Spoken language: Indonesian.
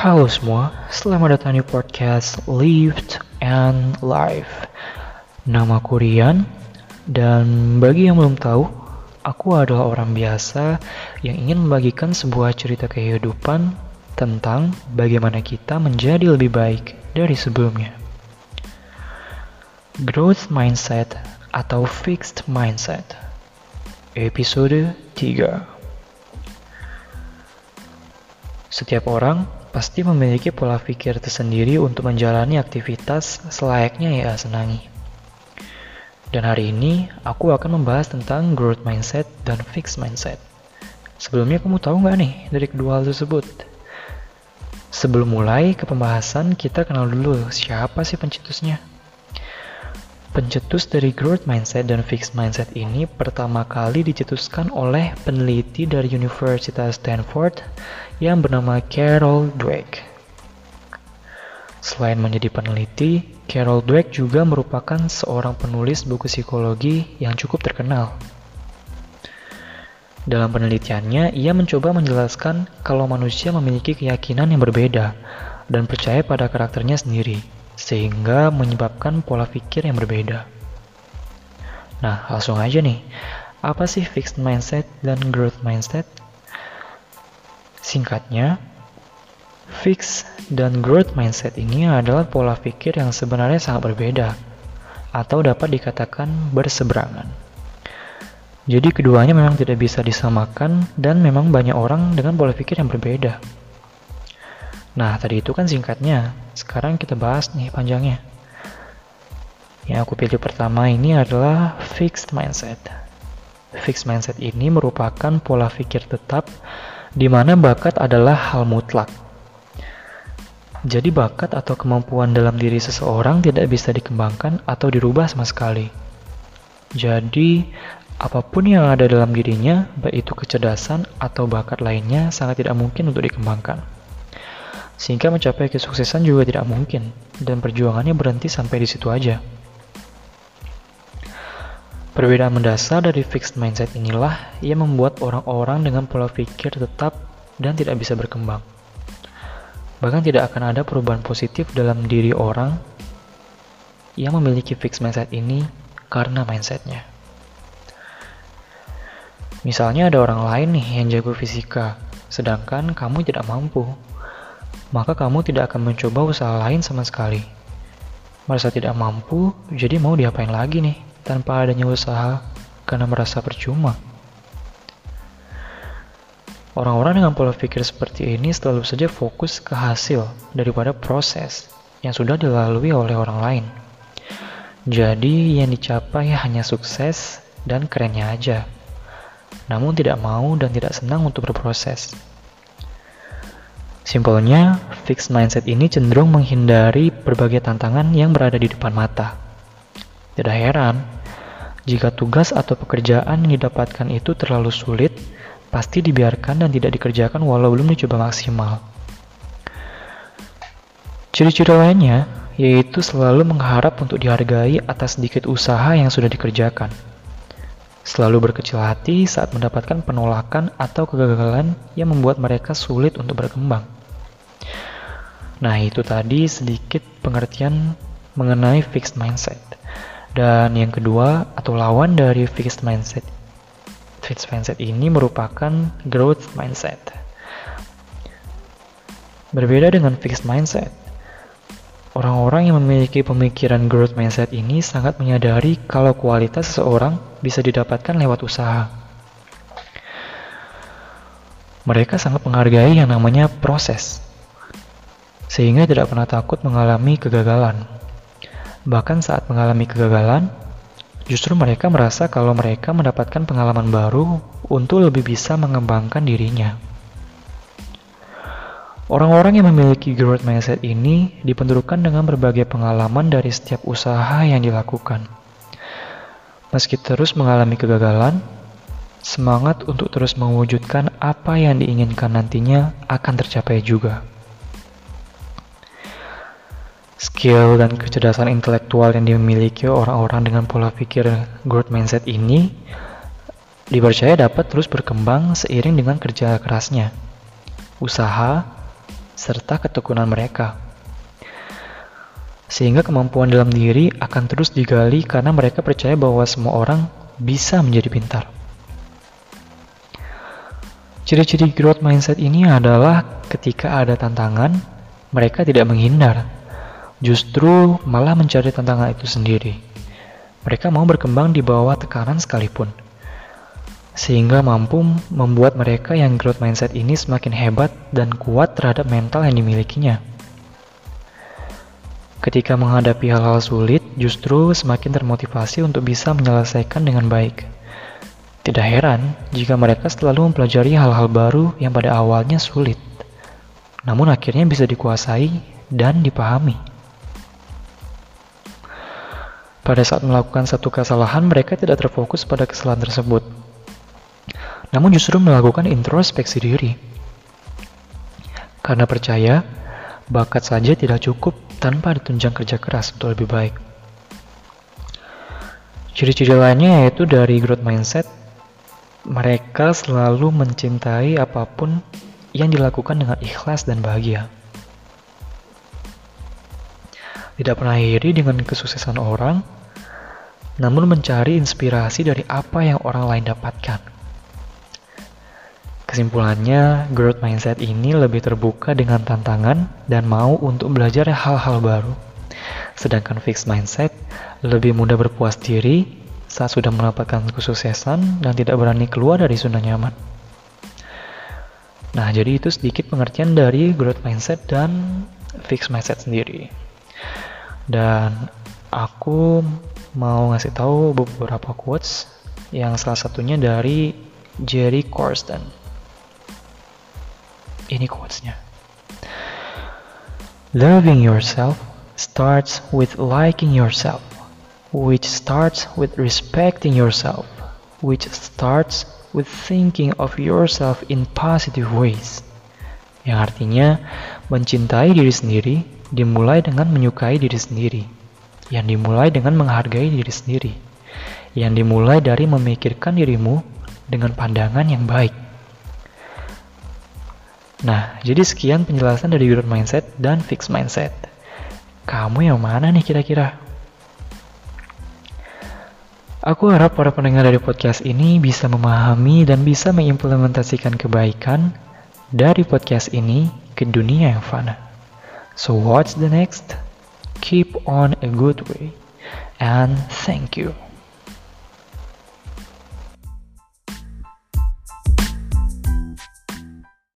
Halo semua, selamat datang di podcast Lived and Life. Namaku Rian, dan bagi yang belum tahu, aku adalah orang biasa yang ingin membagikan sebuah cerita kehidupan tentang bagaimana kita menjadi lebih baik dari sebelumnya. Growth Mindset atau Fixed Mindset Episode 3 Setiap orang pasti memiliki pola pikir tersendiri untuk menjalani aktivitas selayaknya ya senangi. Dan hari ini aku akan membahas tentang growth mindset dan fixed mindset. Sebelumnya kamu tahu nggak nih dari kedua hal tersebut? Sebelum mulai ke pembahasan, kita kenal dulu siapa sih pencetusnya. Pencetus dari growth mindset dan fixed mindset ini pertama kali dicetuskan oleh peneliti dari Universitas Stanford yang bernama Carol Dweck. Selain menjadi peneliti, Carol Dweck juga merupakan seorang penulis buku psikologi yang cukup terkenal. Dalam penelitiannya, ia mencoba menjelaskan kalau manusia memiliki keyakinan yang berbeda dan percaya pada karakternya sendiri sehingga menyebabkan pola pikir yang berbeda. Nah, langsung aja nih. Apa sih fixed mindset dan growth mindset? Singkatnya, fixed dan growth mindset ini adalah pola pikir yang sebenarnya sangat berbeda atau dapat dikatakan berseberangan. Jadi keduanya memang tidak bisa disamakan dan memang banyak orang dengan pola pikir yang berbeda. Nah, tadi itu kan singkatnya. Sekarang kita bahas nih panjangnya. Yang aku pilih pertama ini adalah fixed mindset. Fixed mindset ini merupakan pola pikir tetap di mana bakat adalah hal mutlak. Jadi bakat atau kemampuan dalam diri seseorang tidak bisa dikembangkan atau dirubah sama sekali. Jadi, apa pun yang ada dalam dirinya, baik itu kecerdasan atau bakat lainnya, sangat tidak mungkin untuk dikembangkan sehingga mencapai kesuksesan juga tidak mungkin, dan perjuangannya berhenti sampai di situ aja. Perbedaan mendasar dari fixed mindset inilah yang membuat orang-orang dengan pola pikir tetap dan tidak bisa berkembang. Bahkan tidak akan ada perubahan positif dalam diri orang yang memiliki fixed mindset ini karena mindsetnya. Misalnya ada orang lain nih yang jago fisika, sedangkan kamu tidak mampu maka kamu tidak akan mencoba usaha lain sama sekali. Merasa tidak mampu, jadi mau diapain lagi nih tanpa adanya usaha karena merasa percuma. Orang-orang dengan pola pikir seperti ini selalu saja fokus ke hasil daripada proses yang sudah dilalui oleh orang lain. Jadi yang dicapai hanya sukses dan kerennya aja. Namun tidak mau dan tidak senang untuk berproses. Simpelnya, fixed mindset ini cenderung menghindari berbagai tantangan yang berada di depan mata. Tidak heran, jika tugas atau pekerjaan yang didapatkan itu terlalu sulit, pasti dibiarkan dan tidak dikerjakan walau belum dicoba maksimal. Ciri-ciri lainnya yaitu selalu mengharap untuk dihargai atas sedikit usaha yang sudah dikerjakan selalu berkecil hati saat mendapatkan penolakan atau kegagalan yang membuat mereka sulit untuk berkembang. Nah, itu tadi sedikit pengertian mengenai fixed mindset. Dan yang kedua atau lawan dari fixed mindset. Fixed mindset ini merupakan growth mindset. Berbeda dengan fixed mindset, orang-orang yang memiliki pemikiran growth mindset ini sangat menyadari kalau kualitas seseorang bisa didapatkan lewat usaha. Mereka sangat menghargai yang namanya proses sehingga tidak pernah takut mengalami kegagalan. Bahkan saat mengalami kegagalan, justru mereka merasa kalau mereka mendapatkan pengalaman baru untuk lebih bisa mengembangkan dirinya. Orang-orang yang memiliki growth mindset ini dibenturkan dengan berbagai pengalaman dari setiap usaha yang dilakukan. Meski terus mengalami kegagalan, semangat untuk terus mewujudkan apa yang diinginkan nantinya akan tercapai juga. Skill dan kecerdasan intelektual yang dimiliki orang-orang dengan pola pikir growth mindset ini dipercaya dapat terus berkembang seiring dengan kerja kerasnya, usaha, serta ketekunan mereka. Sehingga kemampuan dalam diri akan terus digali karena mereka percaya bahwa semua orang bisa menjadi pintar. Ciri-ciri growth mindset ini adalah ketika ada tantangan, mereka tidak menghindar, justru malah mencari tantangan itu sendiri. Mereka mau berkembang di bawah tekanan sekalipun, sehingga mampu membuat mereka yang growth mindset ini semakin hebat dan kuat terhadap mental yang dimilikinya. Ketika menghadapi hal-hal sulit, justru semakin termotivasi untuk bisa menyelesaikan dengan baik. Tidak heran jika mereka selalu mempelajari hal-hal baru yang pada awalnya sulit, namun akhirnya bisa dikuasai dan dipahami. Pada saat melakukan satu kesalahan, mereka tidak terfokus pada kesalahan tersebut, namun justru melakukan introspeksi diri. Karena percaya, bakat saja tidak cukup tanpa ditunjang kerja keras untuk lebih baik. Ciri-ciri lainnya yaitu dari growth mindset mereka selalu mencintai apa pun yang dilakukan dengan ikhlas dan bahagia. Tidak pernah iri dengan kesuksesan orang, namun mencari inspirasi dari apa yang orang lain dapatkan. Kesimpulannya, growth mindset ini lebih terbuka dengan tantangan dan mau untuk belajar hal-hal baru. Sedangkan fixed mindset lebih mudah berpuas diri saat sudah mendapatkan kesuksesan dan tidak berani keluar dari zona nyaman. Nah, jadi itu sedikit pengertian dari growth mindset dan fixed mindset sendiri. Dan aku mau ngasih tahu beberapa quotes yang salah satunya dari Jerry Corsten. Ini quotesnya. Loving yourself starts with liking yourself which starts with respecting yourself, which starts with thinking of yourself in positive ways. Yang artinya, mencintai diri sendiri dimulai dengan menyukai diri sendiri, yang dimulai dengan menghargai diri sendiri, yang dimulai dari memikirkan dirimu dengan pandangan yang baik. Nah, jadi sekian penjelasan dari growth mindset dan fixed mindset. Kamu yang mana nih kira-kira? Aku harap para pendengar dari podcast ini bisa memahami dan bisa mengimplementasikan kebaikan dari podcast ini ke dunia yang fana. So what's the next? Keep on a good way. And thank you.